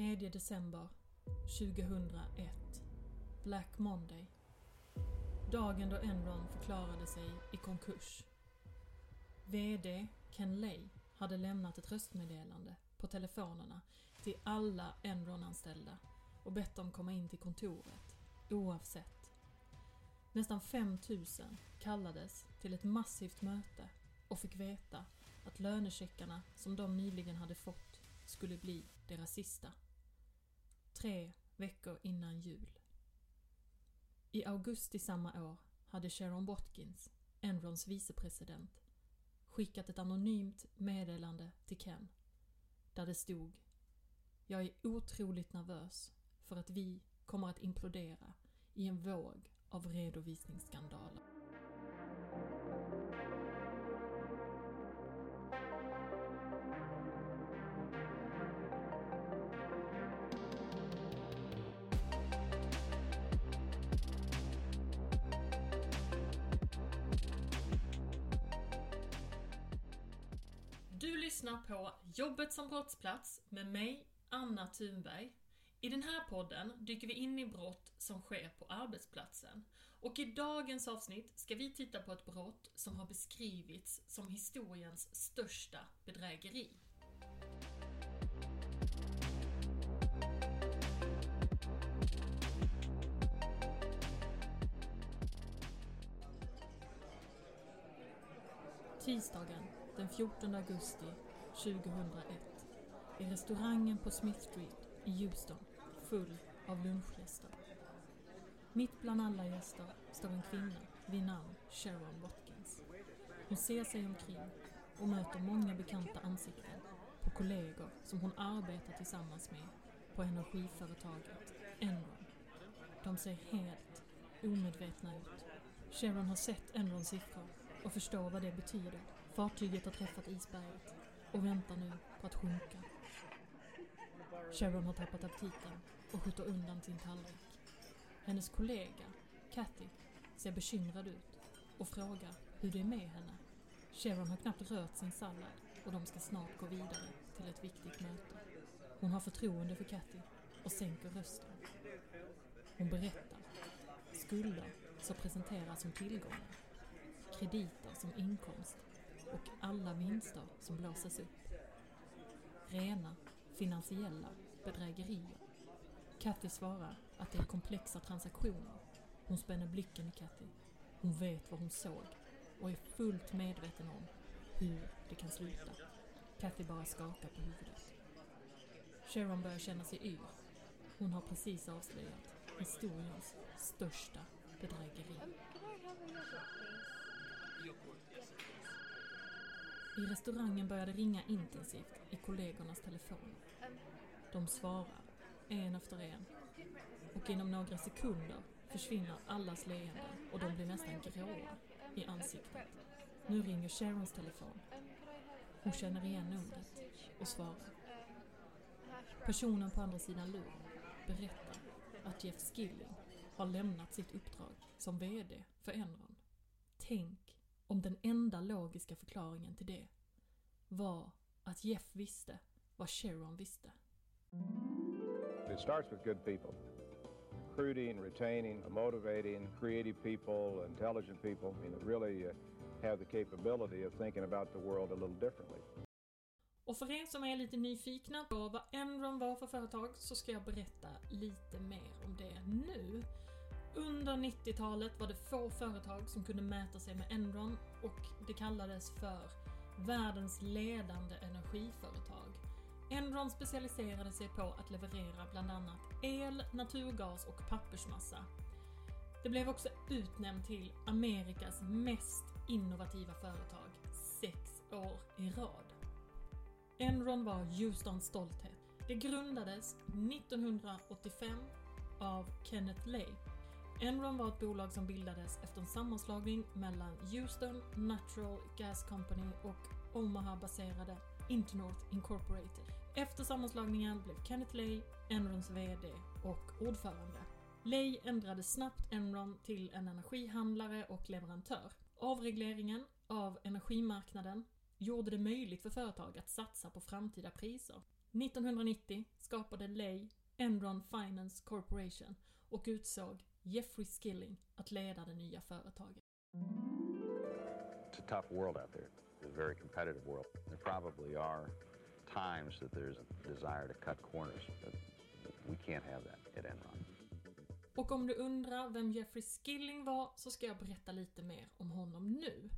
3 december 2001 Black Monday Dagen då Enron förklarade sig i konkurs. VD Ken Lay hade lämnat ett röstmeddelande på telefonerna till alla Enron-anställda och bett dem komma in till kontoret, oavsett. Nästan 5000 kallades till ett massivt möte och fick veta att lönecheckarna som de nyligen hade fått skulle bli deras sista. Tre veckor innan jul. I augusti samma år hade Sharon Watkins, Enrons vicepresident, skickat ett anonymt meddelande till Ken. Där det stod “Jag är otroligt nervös för att vi kommer att implodera i en våg av redovisningsskandaler”. Jobbet som brottsplats med mig, Anna Thunberg. I den här podden dyker vi in i brott som sker på arbetsplatsen. Och i dagens avsnitt ska vi titta på ett brott som har beskrivits som historiens största bedrägeri. Tisdagen den 14 augusti 2001 är restaurangen på Smith Street i Houston full av lunchgäster. Mitt bland alla gäster står en kvinna vid namn Sharon Watkins. Hon ser sig omkring och möter många bekanta ansikten på kollegor som hon arbetar tillsammans med på energiföretaget Enron. De ser helt omedvetna ut. Sharon har sett Enrons siffror och förstår vad det betyder. Fartyget har träffat isberget och väntar nu på att sjunka. Sharon har tappat aptiten och skjuter undan sin tallrik. Hennes kollega, Cathy, ser bekymrad ut och frågar hur det är med henne. Sharon har knappt rört sin sallad och de ska snart gå vidare till ett viktigt möte. Hon har förtroende för Cathy och sänker rösten. Hon berättar. Skulder som presenteras som tillgångar. Krediter som inkomst och alla vinster som blåses upp. Rena finansiella bedrägerier. Katty svarar att det är komplexa transaktioner. Hon spänner blicken i Katty. Hon vet vad hon såg och är fullt medveten om hur det kan sluta. Katty bara skakar på huvudet. Sharon börjar känna sig yr. Hon har precis avslöjat historiens största bedrägeri. I restaurangen börjar det ringa intensivt i kollegornas telefoner. De svarar, en efter en. Och inom några sekunder försvinner allas leenden och de blir nästan gråa i ansiktet. Nu ringer Sharons telefon. Hon känner igen numret och svarar. Personen på andra sidan luren berättar att Jeff Skilling har lämnat sitt uppdrag som VD för Enron. Tänk om den enda logiska förklaringen till det var att Jeff visste vad Sharon visste. It starts with good people. Recruiting, retaining, motivating, creative people, intelligent people, I mean, really uh, have the capability of thinking about the world a little differently. Och för er som är lite nyfikna på vad Enron var för företag så ska jag berätta lite mer om det nu. Under 90-talet var det få företag som kunde mäta sig med Enron och det kallades för världens ledande energiföretag. Enron specialiserade sig på att leverera bland annat el, naturgas och pappersmassa. Det blev också utnämnt till Amerikas mest innovativa företag sex år i rad. Enron var Houstons stolthet. Det grundades 1985 av Kenneth Lay. Enron var ett bolag som bildades efter en sammanslagning mellan Houston Natural Gas Company och Omaha-baserade Internorth Incorporated. Efter sammanslagningen blev Kenneth Lay Enrons VD och ordförande. Lay ändrade snabbt Enron till en energihandlare och leverantör. Avregleringen av energimarknaden gjorde det möjligt för företag att satsa på framtida priser. 1990 skapade Lay Enron Finance Corporation och utsåg Jeffrey Skilling att leda det nya företaget. It's a tough world out there. It's a very competitive world. There probably are times that there's a desire to cut corners, but we can't have that at Enron. Och om du undrar vem Jeffrey Skilling var så ska jag berätta lite mer om honom nu.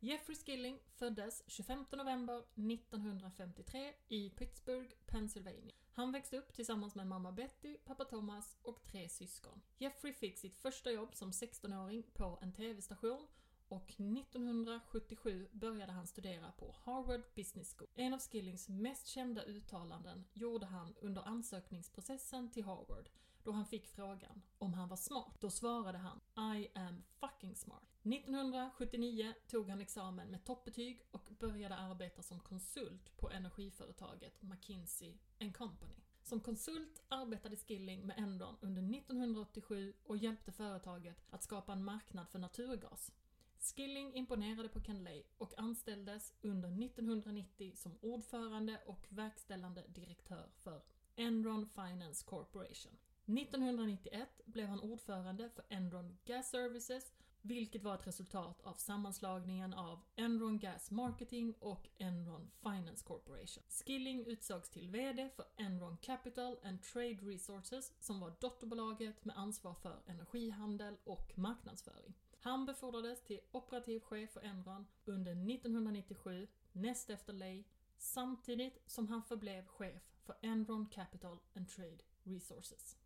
Jeffrey Skilling föddes 25 november 1953 i Pittsburgh, Pennsylvania. Han växte upp tillsammans med mamma Betty, pappa Thomas och tre syskon. Jeffrey fick sitt första jobb som 16-åring på en TV-station och 1977 började han studera på Harvard Business School. En av Skillings mest kända uttalanden gjorde han under ansökningsprocessen till Harvard då han fick frågan om han var smart. Då svarade han I am fucking smart. 1979 tog han examen med toppbetyg och började arbeta som konsult på energiföretaget McKinsey Company. Som konsult arbetade Skilling med Endon under 1987 och hjälpte företaget att skapa en marknad för naturgas. Skilling imponerade på Ken Lay och anställdes under 1990 som ordförande och verkställande direktör för Enron Finance Corporation. 1991 blev han ordförande för Enron Gas Services vilket var ett resultat av sammanslagningen av Enron Gas Marketing och Enron Finance Corporation. Skilling utsågs till VD för Enron Capital and Trade Resources som var dotterbolaget med ansvar för energihandel och marknadsföring. Han befordrades till operativ chef för Enron under 1997, näst efter Lay, samtidigt som han förblev chef för Enron Capital and Trade Resources.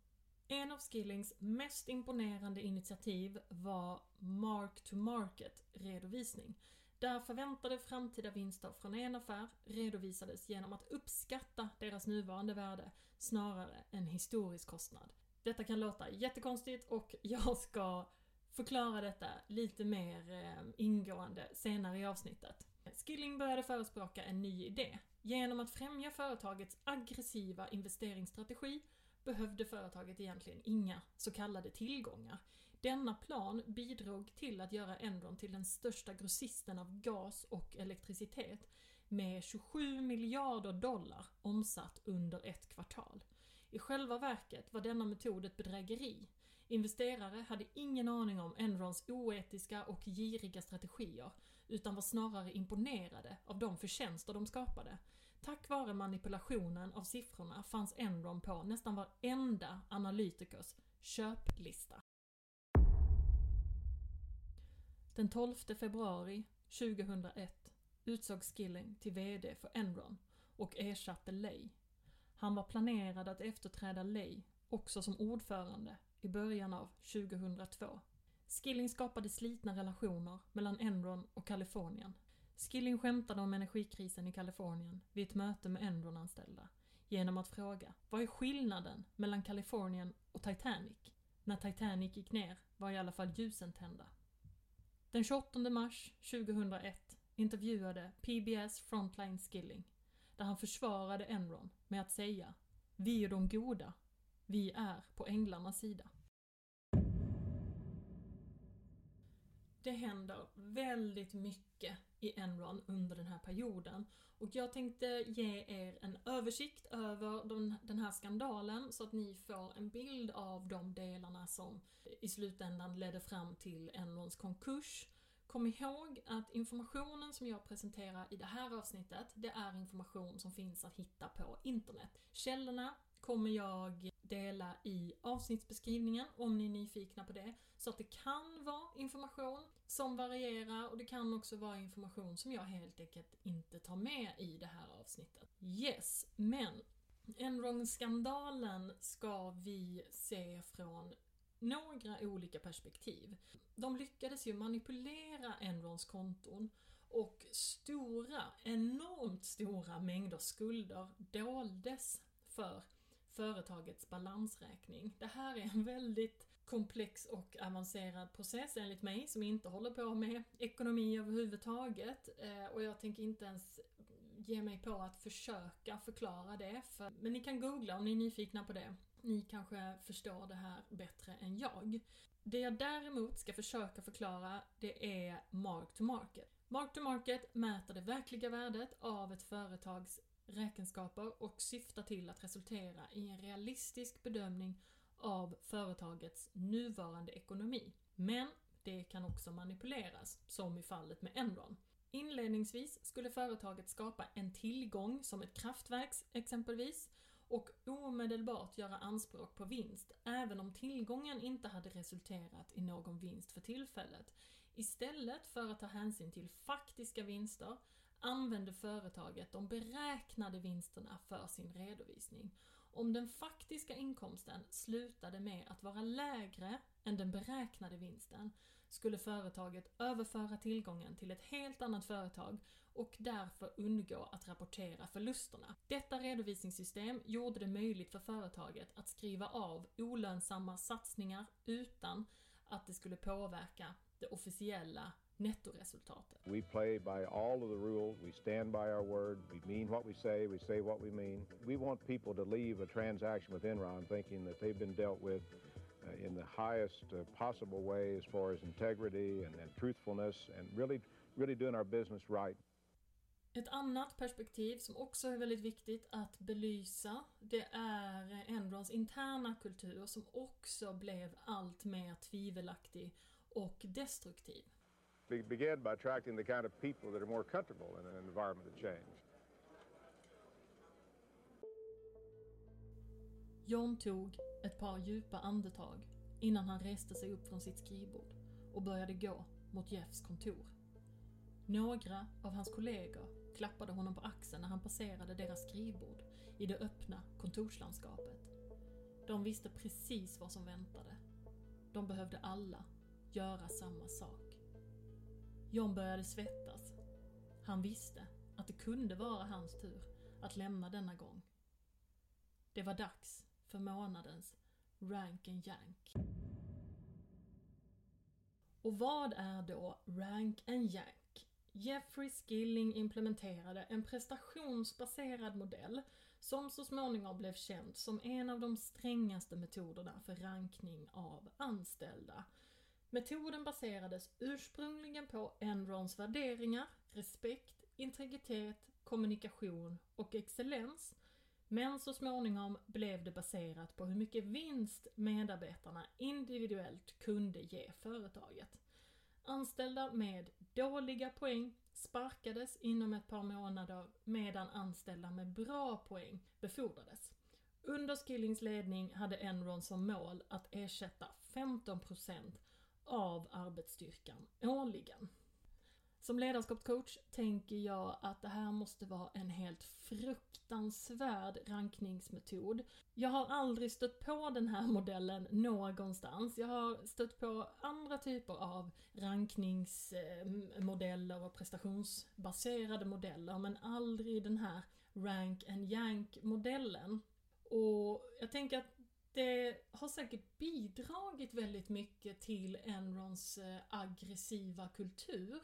En av Skillings mest imponerande initiativ var Mark to Market-redovisning. Där förväntade framtida vinster från en affär redovisades genom att uppskatta deras nuvarande värde snarare än historisk kostnad. Detta kan låta jättekonstigt och jag ska förklara detta lite mer eh, ingående senare i avsnittet. Skilling började förespråka en ny idé. Genom att främja företagets aggressiva investeringsstrategi behövde företaget egentligen inga så kallade tillgångar. Denna plan bidrog till att göra Enron till den största grossisten av gas och elektricitet med 27 miljarder dollar omsatt under ett kvartal. I själva verket var denna metod ett bedrägeri. Investerare hade ingen aning om Enrons oetiska och giriga strategier utan var snarare imponerade av de förtjänster de skapade. Tack vare manipulationen av siffrorna fanns Enron på nästan varenda analytikers köplista. Den 12 februari 2001 utsågs Skilling till VD för Enron och ersatte Lay. Han var planerad att efterträda Lay också som ordförande i början av 2002. Skilling skapade slitna relationer mellan Enron och Kalifornien Skilling skämtade om energikrisen i Kalifornien vid ett möte med Enron-anställda genom att fråga vad är skillnaden mellan Kalifornien och Titanic? När Titanic gick ner var i alla fall ljusen tända. Den 28 mars 2001 intervjuade PBS Frontline Skilling där han försvarade Enron med att säga Vi är de goda. Vi är på änglarnas sida. Det händer väldigt mycket i Enron under den här perioden. Och jag tänkte ge er en översikt över den här skandalen så att ni får en bild av de delarna som i slutändan ledde fram till Enrons konkurs. Kom ihåg att informationen som jag presenterar i det här avsnittet, det är information som finns att hitta på internet. Källorna kommer jag dela i avsnittsbeskrivningen om ni är nyfikna på det. Så att det kan vara information som varierar och det kan också vara information som jag helt enkelt inte tar med i det här avsnittet. Yes, men Enron-skandalen ska vi se från några olika perspektiv. De lyckades ju manipulera Enrons konton och stora, enormt stora mängder skulder doldes för företagets balansräkning. Det här är en väldigt komplex och avancerad process enligt mig som inte håller på med ekonomi överhuvudtaget eh, och jag tänker inte ens ge mig på att försöka förklara det. För, men ni kan googla om ni är nyfikna på det. Ni kanske förstår det här bättre än jag. Det jag däremot ska försöka förklara det är mark to market. Mark to market mäter det verkliga värdet av ett företags räkenskaper och syftar till att resultera i en realistisk bedömning av företagets nuvarande ekonomi. Men det kan också manipuleras, som i fallet med Enron. Inledningsvis skulle företaget skapa en tillgång som ett kraftverk exempelvis och omedelbart göra anspråk på vinst, även om tillgången inte hade resulterat i någon vinst för tillfället. Istället för att ta hänsyn till faktiska vinster använde företaget de beräknade vinsterna för sin redovisning. Om den faktiska inkomsten slutade med att vara lägre än den beräknade vinsten skulle företaget överföra tillgången till ett helt annat företag och därför undgå att rapportera förlusterna. Detta redovisningssystem gjorde det möjligt för företaget att skriva av olönsamma satsningar utan att det skulle påverka det officiella nettoresultatet. We play by all of the rules. We stand by our word. We mean what we say. We say what we mean. We want people to leave a transaction with Enron thinking that they've been dealt with uh, in the highest uh, possible way as far as integrity and, and truthfulness and really, really doing our business right. Ett annat perspektiv som också är väldigt viktigt att belysa det är Enrons interna kultur som också blev allt mer tvivelaktig och destruktiv. Be- began by attracting the kind of people that are more comfortable in an environment of change. John tog ett par djupa andetag innan han reste sig upp från sitt skrivbord och började gå mot Jeffs kontor. Några av hans kollegor klappade honom på axeln när han passerade deras skrivbord i det öppna kontorslandskapet. De visste precis vad som väntade. De behövde alla göra samma sak. John började svettas. Han visste att det kunde vara hans tur att lämna denna gång. Det var dags för månadens Rank and Yank. Och vad är då Rank and Yank? Jeffrey Skilling implementerade en prestationsbaserad modell som så småningom blev känd som en av de strängaste metoderna för rankning av anställda. Metoden baserades ursprungligen på Enrons värderingar, respekt, integritet, kommunikation och excellens men så småningom blev det baserat på hur mycket vinst medarbetarna individuellt kunde ge företaget. Anställda med dåliga poäng sparkades inom ett par månader medan anställda med bra poäng befordrades. Under Skillings ledning hade Enron som mål att ersätta 15% av arbetsstyrkan årligen. Som ledarskapscoach tänker jag att det här måste vara en helt fruktansvärd rankningsmetod. Jag har aldrig stött på den här modellen någonstans. Jag har stött på andra typer av rankningsmodeller och prestationsbaserade modeller men aldrig den här rank and yank modellen. Och jag tänker att det har säkert bidragit väldigt mycket till Enrons eh, aggressiva kultur.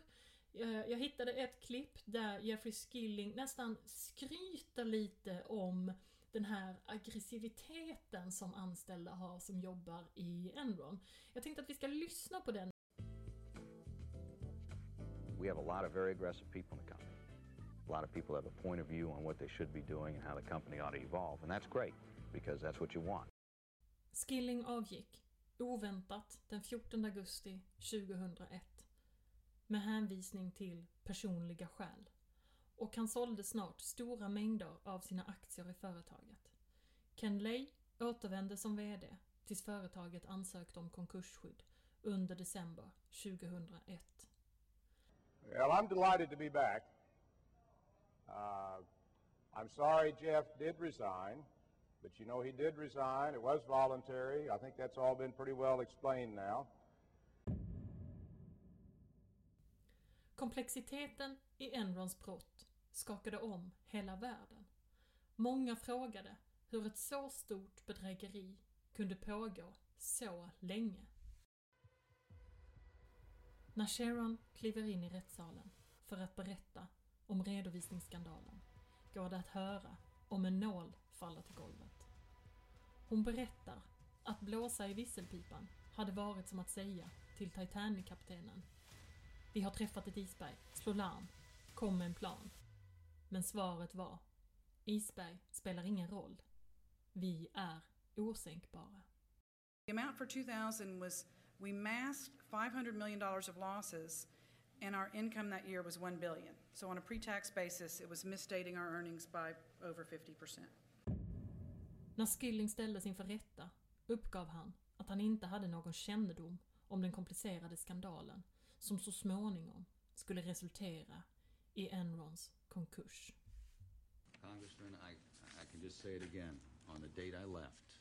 Jag hittade ett klipp där Jeffrey Skilling nästan skryter lite om den här aggressiviteten som anställda har som jobbar i Enron. Jag tänkte att vi ska lyssna på den. We have a lot of very aggressive people in the company. A lot of people have a point of view on what they should be doing and how the company ought to evolve, and that's great because that's what you want. Skilling avgick oväntat den 14 augusti 2001 med hänvisning till personliga skäl och han sålde snart stora mängder av sina aktier i företaget. Ken Lay återvände som VD tills företaget ansökte om konkursskydd under december 2001. Well, I'm delighted to be back. Uh, I'm sorry Jeff did resign, but you know he did resign. It was voluntary. I think that's all been pretty well explained now. Komplexiteten i Enrons brott skakade om hela världen. Många frågade hur ett så stort bedrägeri kunde pågå så länge. När Sharon kliver in i rättssalen för att berätta om redovisningsskandalen går det att höra om en nål faller till golvet. Hon berättar att blåsa i visselpipan hade varit som att säga till Titanic-kaptenen Vi har träffat ett isberg, slå larm, kom med en plan. Men svaret var Isberg spelar ingen roll. Vi är osänkbara. The amount for 2000 was we masked $500 million of losses and our income that year was 1 billion. So on a pre-tax basis it was misstating our earnings by over 50%. När Skilling ställdes inför rätta uppgav han att han inte hade någon kännedom om den komplicerade skandalen som så småningom skulle resultera i Enrons konkurs. Congressman, I, I can just say it again. On the date I left,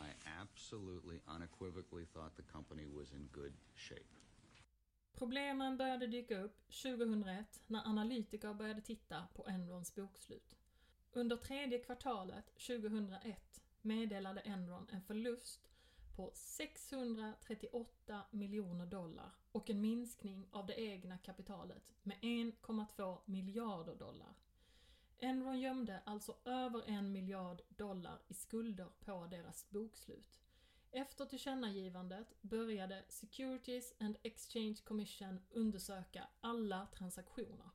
I absolutely unequivocally thought the company was in good shape. Problemen började dyka upp 2001 när analytiker började titta på Enrons bokslut. Under tredje kvartalet 2001 meddelade Enron en förlust på 638 miljoner dollar och en minskning av det egna kapitalet med 1,2 miljarder dollar. Enron gömde alltså över en miljard dollar i skulder på deras bokslut. Efter tillkännagivandet började Securities and Exchange Commission undersöka alla transaktioner.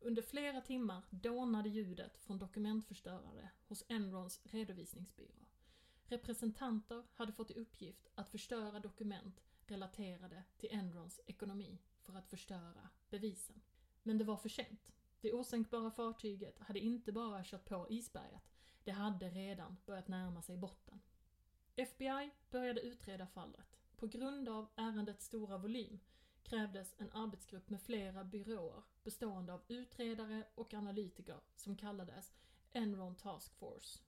Under flera timmar dånade ljudet från dokumentförstörare hos Enrons redovisningsbyrå. Representanter hade fått i uppgift att förstöra dokument relaterade till Enrons ekonomi för att förstöra bevisen. Men det var för sent. Det osänkbara fartyget hade inte bara kört på isberget, det hade redan börjat närma sig botten. FBI började utreda fallet. På grund av ärendets stora volym krävdes en arbetsgrupp med flera byråer bestående av utredare och analytiker som kallades Enron Task Force.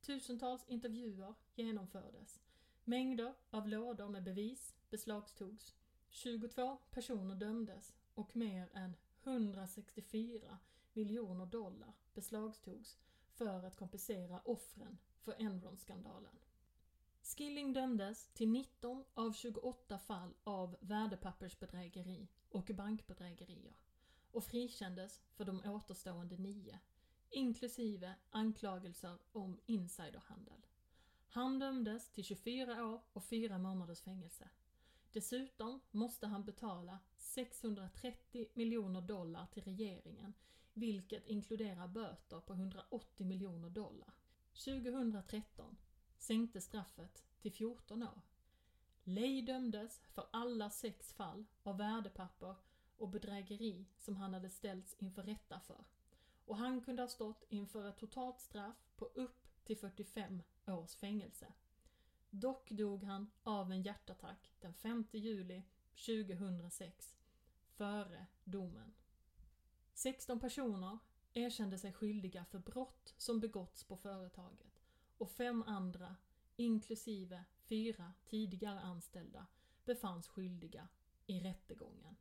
Tusentals intervjuer genomfördes. Mängder av lådor med bevis beslagtogs. 22 personer dömdes och mer än 164 miljoner dollar beslagtogs för att kompensera offren för Enron-skandalen. Skilling dömdes till 19 av 28 fall av värdepappersbedrägeri och bankbedrägerier och frikändes för de återstående nio, inklusive anklagelser om insiderhandel. Han dömdes till 24 år och 4 månaders fängelse. Dessutom måste han betala 630 miljoner dollar till regeringen, vilket inkluderar böter på 180 miljoner dollar. 2013 sänkte straffet till 14 år. Ley dömdes för alla sex fall av värdepapper och bedrägeri som han hade ställts inför rätta för. Och han kunde ha stått inför ett totalt straff på upp till 45 års fängelse. Dock dog han av en hjärtattack den 5 juli 2006, före domen. 16 personer erkände sig skyldiga för brott som begåtts på företaget och fem andra, inklusive fyra tidigare anställda, befanns skyldiga i rättegången.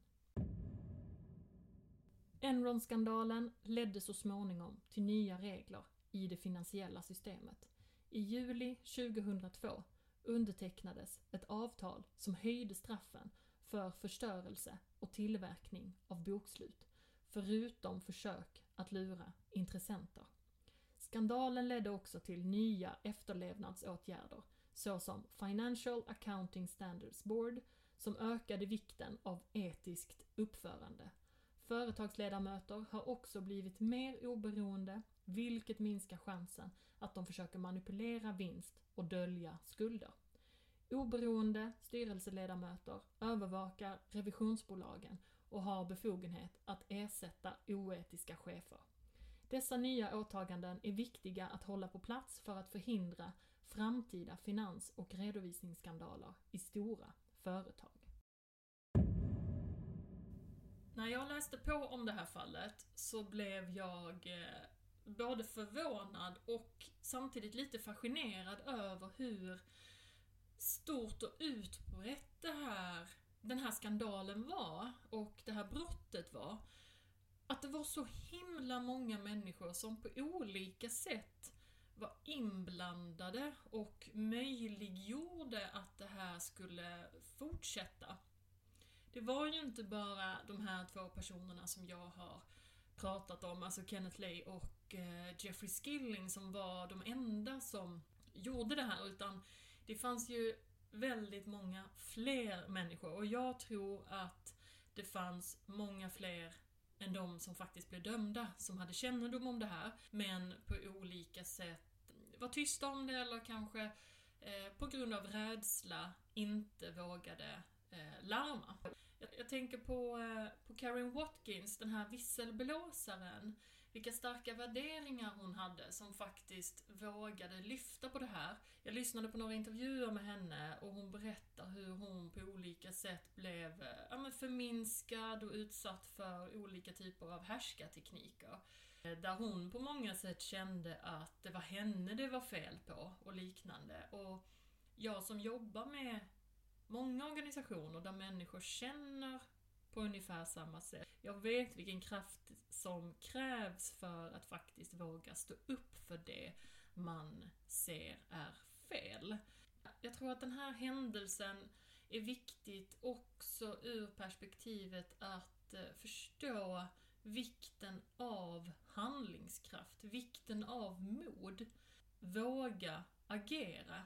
Enron-skandalen ledde så småningom till nya regler i det finansiella systemet. I juli 2002 undertecknades ett avtal som höjde straffen för förstörelse och tillverkning av bokslut, förutom försök att lura intressenter. Skandalen ledde också till nya efterlevnadsåtgärder såsom Financial Accounting Standards Board som ökade vikten av etiskt uppförande. Företagsledamöter har också blivit mer oberoende vilket minskar chansen att de försöker manipulera vinst och dölja skulder. Oberoende styrelseledamöter övervakar revisionsbolagen och har befogenhet att ersätta oetiska chefer. Dessa nya åtaganden är viktiga att hålla på plats för att förhindra framtida finans och redovisningsskandaler i stora företag. När jag läste på om det här fallet så blev jag eh, både förvånad och samtidigt lite fascinerad över hur stort och utbrett det här, den här skandalen var och det här brottet var. Att det var så himla många människor som på olika sätt var inblandade och möjliggjorde att det här skulle fortsätta. Det var ju inte bara de här två personerna som jag har pratat om, alltså Kenneth Lay och eh, Jeffrey Skilling som var de enda som gjorde det här, utan det fanns ju väldigt många fler människor och jag tror att det fanns många fler än de som faktiskt blev dömda, som hade kännedom om det här, men på olika sätt var tysta om det eller kanske eh, på grund av rädsla inte vågade eh, larma. Jag, jag tänker på, eh, på Karen Watkins, den här visselblåsaren vilka starka värderingar hon hade som faktiskt vågade lyfta på det här. Jag lyssnade på några intervjuer med henne och hon berättar hur hon på olika sätt blev eh, ja, men förminskad och utsatt för olika typer av härskartekniker. Eh, där hon på många sätt kände att det var henne det var fel på och liknande. Och jag som jobbar med många organisationer där människor känner på ungefär samma sätt. Jag vet vilken kraft som krävs för att faktiskt våga stå upp för det man ser är fel. Jag tror att den här händelsen är viktigt också ur perspektivet att eh, förstå vikten av handlingskraft, vikten av mod. Våga agera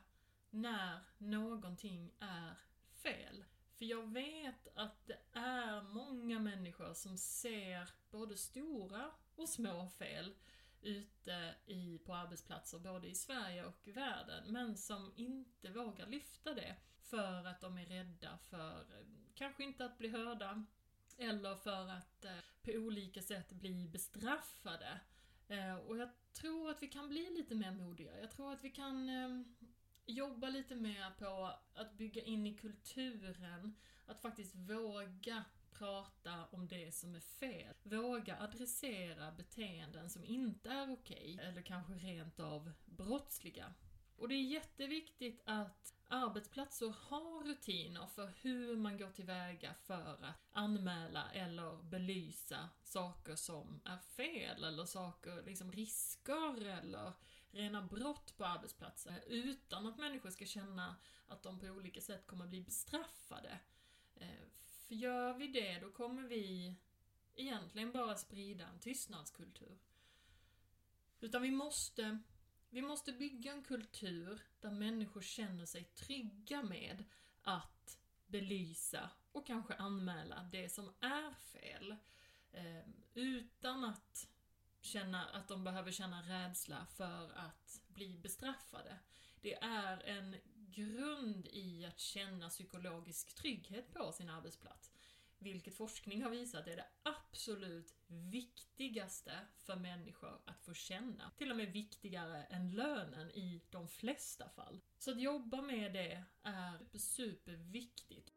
när någonting är fel. För jag vet att det är många människor som ser både stora och små fel ute i, på arbetsplatser, både i Sverige och i världen, men som inte vågar lyfta det för att de är rädda för, kanske inte att bli hörda, eller för att eh, på olika sätt bli bestraffade. Eh, och jag tror att vi kan bli lite mer modiga. Jag tror att vi kan eh, jobba lite mer på att bygga in i kulturen, att faktiskt våga prata om det som är fel. Våga adressera beteenden som inte är okej, okay, eller kanske rent av brottsliga. Och det är jätteviktigt att arbetsplatser har rutiner för hur man går tillväga för att anmäla eller belysa saker som är fel eller saker, liksom risker eller rena brott på arbetsplatsen utan att människor ska känna att de på olika sätt kommer bli bestraffade. Eh, för gör vi det, då kommer vi egentligen bara sprida en tystnadskultur. Utan vi måste, vi måste bygga en kultur där människor känner sig trygga med att belysa och kanske anmäla det som är fel. Eh, utan att känna att de behöver känna rädsla för att bli bestraffade. Det är en grund i att känna psykologisk trygghet på sin arbetsplats. Vilket forskning har visat är det absolut viktigaste för människor att få känna. Till och med viktigare än lönen i de flesta fall. Så att jobba med det är superviktigt.